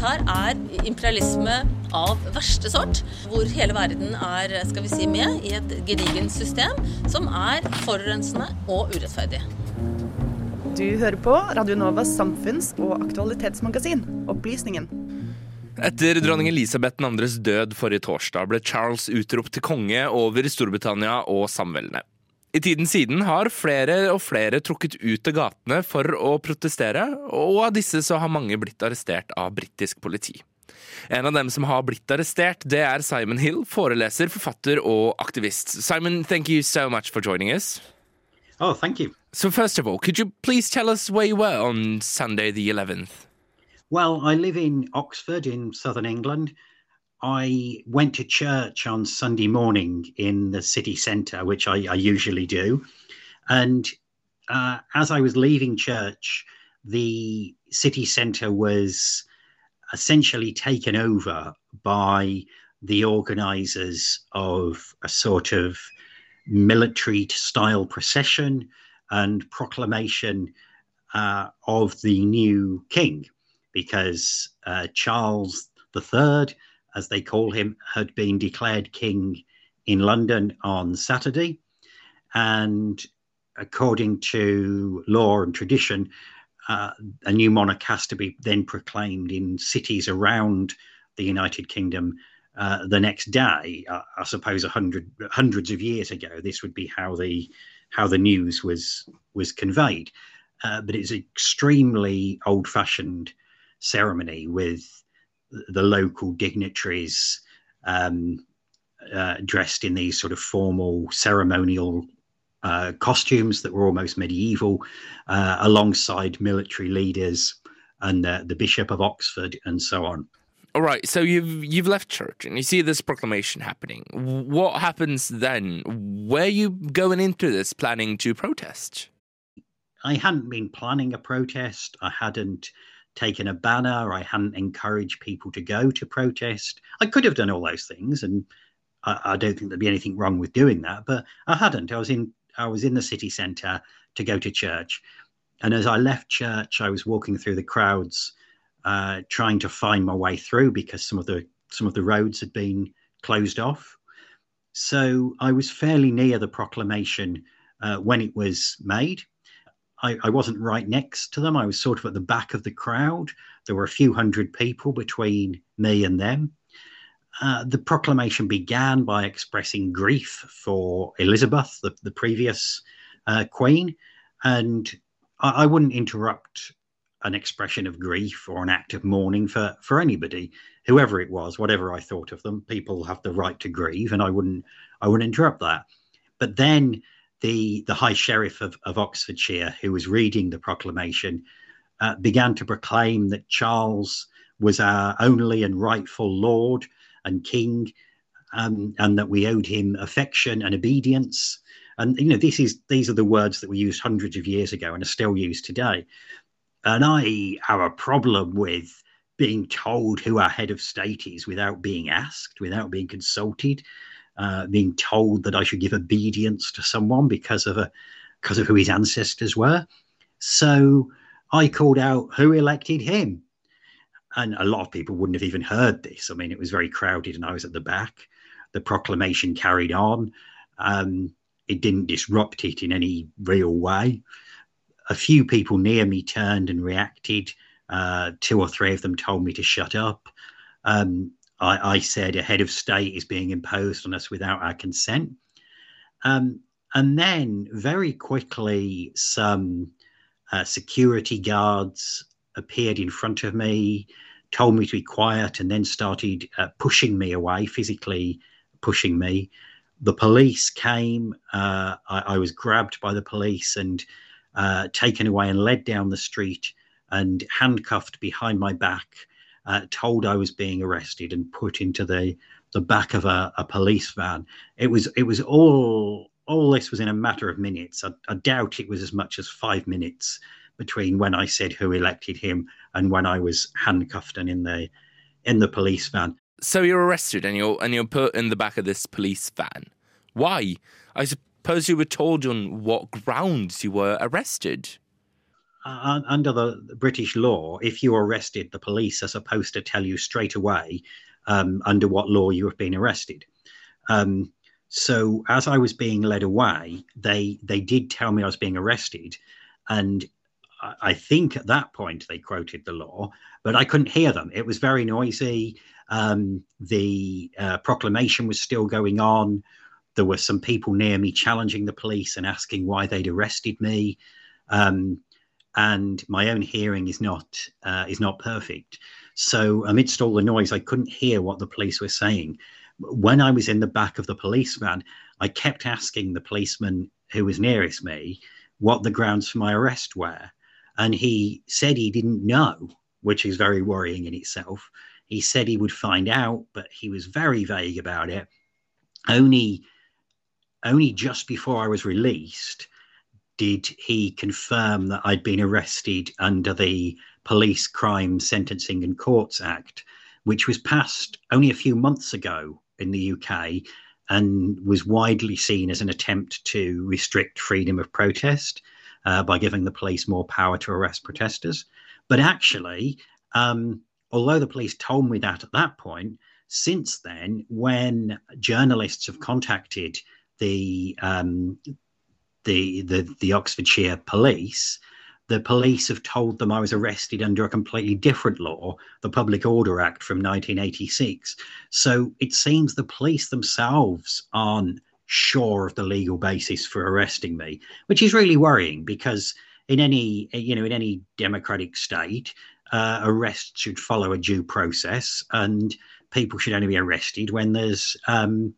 Dette her er imperialisme av verste sort, hvor hele verden er skal vi si, med i et gedigent system som er forurensende og urettferdig. Du hører på Radio Novas samfunns- og aktualitetsmagasin, Opplysningen. Etter dronning Elisabeth 2.s død forrige torsdag ble Charles utropt til konge over Storbritannia og samveldene. I tiden siden har flere og flere trukket ut til gatene for å protestere, og av disse så har mange blitt arrestert av britisk politi. En av dem som har blitt arrestert, det er Simon Hill, foreleser, forfatter og aktivist. Simon, thank you so much for joining us. Oh, thank you. So first of all, could you please tell us where you were on Sunday the 11th? Well, I live in Oxford in southern England. I went to church on Sunday morning in the city centre, which I, I usually do. And uh, as I was leaving church, the city centre was essentially taken over by the organisers of a sort of military style procession and proclamation uh, of the new king, because uh, Charles III as they call him, had been declared king in London on Saturday. And according to law and tradition, uh, a new monarch has to be then proclaimed in cities around the United Kingdom uh, the next day. Uh, I suppose a hundred hundreds of years ago, this would be how the how the news was was conveyed. Uh, but it's an extremely old-fashioned ceremony with the local dignitaries um, uh, dressed in these sort of formal ceremonial uh, costumes that were almost medieval, uh, alongside military leaders and the Bishop of Oxford and so on. All right, so you've you've left church and you see this proclamation happening. What happens then? Where are you going into this planning to protest? I hadn't been planning a protest. I hadn't taken a banner. I hadn't encouraged people to go to protest. I could have done all those things, and I, I don't think there'd be anything wrong with doing that. But I hadn't. I was in I was in the city centre to go to church, and as I left church, I was walking through the crowds, uh, trying to find my way through because some of the some of the roads had been closed off. So I was fairly near the proclamation uh, when it was made. I, I, wasn't right next to them. I was sort of at the back of the crowd. There were a few hundred people between me and them. Uh, the proclamation began by expressing grief for Elizabeth, the, the previous uh, queen, and I, I, wouldn't interrupt an expression of grief or an act of mourning for for anybody, whoever it was, whatever I thought of them. People have the right to grieve, and I wouldn't I wouldn't interrupt that. But then the, the High Sheriff of, of Oxfordshire, who was reading the proclamation, uh, began to proclaim that Charles was our only and rightful Lord and King, um, and that we owed him affection and obedience. And you know, this is these are the words that were used hundreds of years ago and are still used today. And I have a problem with being told who our head of state is without being asked, without being consulted uh, being told that I should give obedience to someone because of a because of who his ancestors were. So I called out who elected him. And a lot of people wouldn't have even heard this. I mean, it was very crowded and I was at the back. The proclamation carried on. Um, it didn't disrupt it in any real way. A few people near me turned and reacted. Uh, two or three of them told me to shut up. Um, I, I, said a head of state is being imposed on us without our consent. Um, and then very quickly, some uh, security guards appeared in front of me, told me to be quiet, and then started uh, pushing me away, physically pushing me. The police came. Uh, I, I, was grabbed by the police and uh, taken away and led down the street and handcuffed behind my back uh, told I was being arrested and put into the the back of a, a, police van. It was it was all all this was in a matter of minutes. I, I, doubt it was as much as five minutes between when I said who elected him and when I was handcuffed and in the in the police van. So you're arrested and you're and you're put in the back of this police van. Why? I suppose you were told on what grounds you were arrested. Uh, under the British law, if you're arrested, the police are supposed to tell you straight away um, under what law you have been arrested. Um, so as I was being led away, they they did tell me I was being arrested, and I think at that point they quoted the law, but I couldn't hear them. It was very noisy. Um, the uh, proclamation was still going on. There were some people near me challenging the police and asking why they'd arrested me. Um, and my own hearing is not uh, is not perfect. So amidst all the noise, I couldn't hear what the police were saying. When I was in the back of the policeman, I kept asking the policeman who was nearest me what the grounds for my arrest were, and he said he didn't know, which is very worrying in itself. He said he would find out, but he was very vague about it. Only, only just before I was released did he confirm that I'd been arrested under the Police Crime Sentencing and Courts Act, which was passed only a few months ago in the UK and was widely seen as an attempt to restrict freedom of protest uh, by giving the police more power to arrest protesters. But actually, um, although the police told me that at that point, since then, when journalists have contacted the um, the, the, the Oxfordshire police, the police have told them I was arrested under a completely different law, the Public Order Act from 1986. So it seems the police themselves aren't sure of the legal basis for arresting me, which is really worrying because in any you know in any democratic state, uh, arrest should follow a due process, and people should only be arrested when there's um,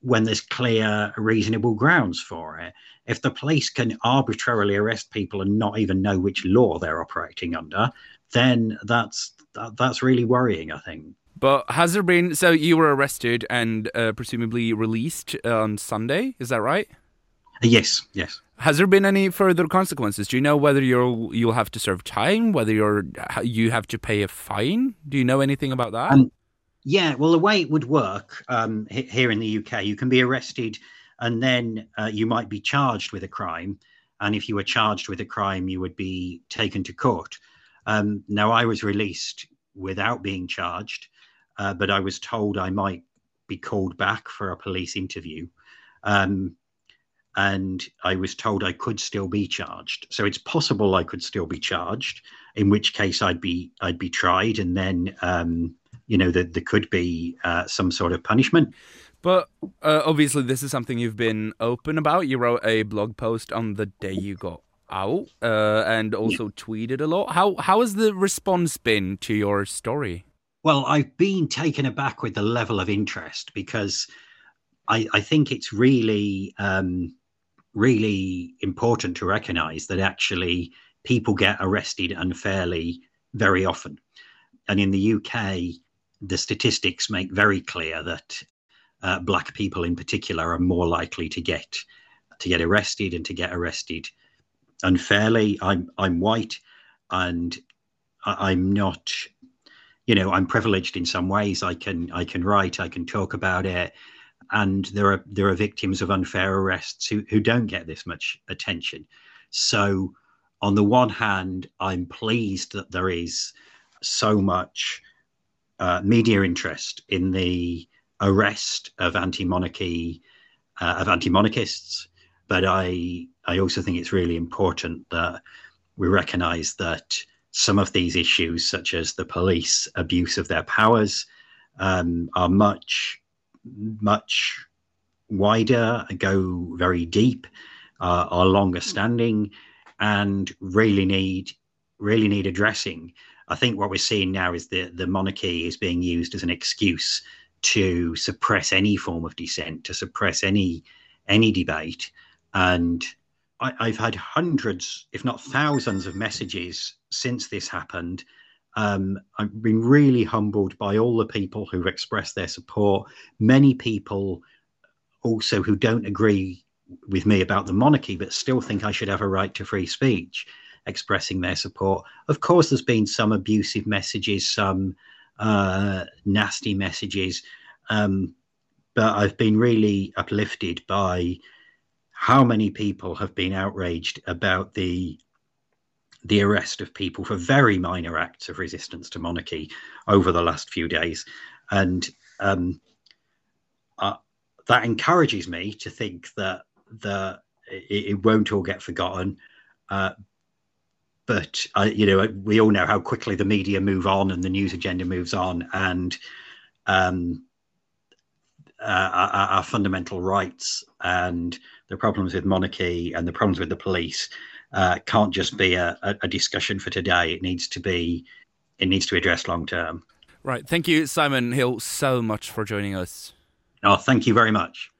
when there's clear, reasonable grounds for it. If the police can arbitrarily arrest people and not even know which law they're operating under, then that's that, that's really worrying. I think. But has there been? So you were arrested and uh, presumably released on Sunday. Is that right? Yes. Yes. Has there been any further consequences? Do you know whether you'll you'll have to serve time? Whether you're you have to pay a fine? Do you know anything about that? Um, yeah, well, the way it would work um, here in the UK, you can be arrested and then uh, you might be charged with a crime. And if you were charged with a crime, you would be taken to court. Um, now, I was released without being charged, uh, but I was told I might be called back for a police interview. Um, and I was told I could still be charged. So it's possible I could still be charged, in which case I'd be I'd be tried and then um, you know that there could be uh, some sort of punishment. But uh, obviously, this is something you've been open about. You wrote a blog post on the day you got out, uh, and also yeah. tweeted a lot. How how has the response been to your story? Well, I've been taken aback with the level of interest because I, I think it's really um, really important to recognise that actually people get arrested unfairly very often, and in the UK, the statistics make very clear that uh, black people in particular are more likely to get to get arrested and to get arrested unfairly. I'm I'm white, and I, I'm not. You know, I'm privileged in some ways. I can I can write. I can talk about it, and there are there are victims of unfair arrests who who don't get this much attention. So, on the one hand, I'm pleased that there is so much uh, media interest in the arrest of anti-monarchy uh, of anti-monarchists, but I I also think it's really important that we recognise that some of these issues, such as the police abuse of their powers, um, are much much wider, go very deep, uh, are longer standing, and really need really need addressing. I think what we're seeing now is that the monarchy is being used as an excuse to suppress any form of dissent, to suppress any any debate. And I, have had hundreds, if not thousands, of messages since this happened. Um, I've been really humbled by all the people who've expressed their support. Many people also who don't agree with me about the monarchy, but still think I should have a right to free speech expressing their support. Of course, there's been some abusive messages, some uh, nasty messages, um, but I've been really uplifted by how many people have been outraged about the the arrest of people for very minor acts of resistance to monarchy over the last few days. And um, uh, that encourages me to think that the, it, it won't all get forgotten. Uh, but uh, you know, we all know how quickly the media move on and the news agenda moves on, and um, uh, our, our, fundamental rights and the problems with monarchy and the problems with the police uh, can't just be a, a, discussion for today. It needs to be, it needs to be addressed long term. Right. Thank you, Symon Hill, so much for joining us. Oh, thank you very much.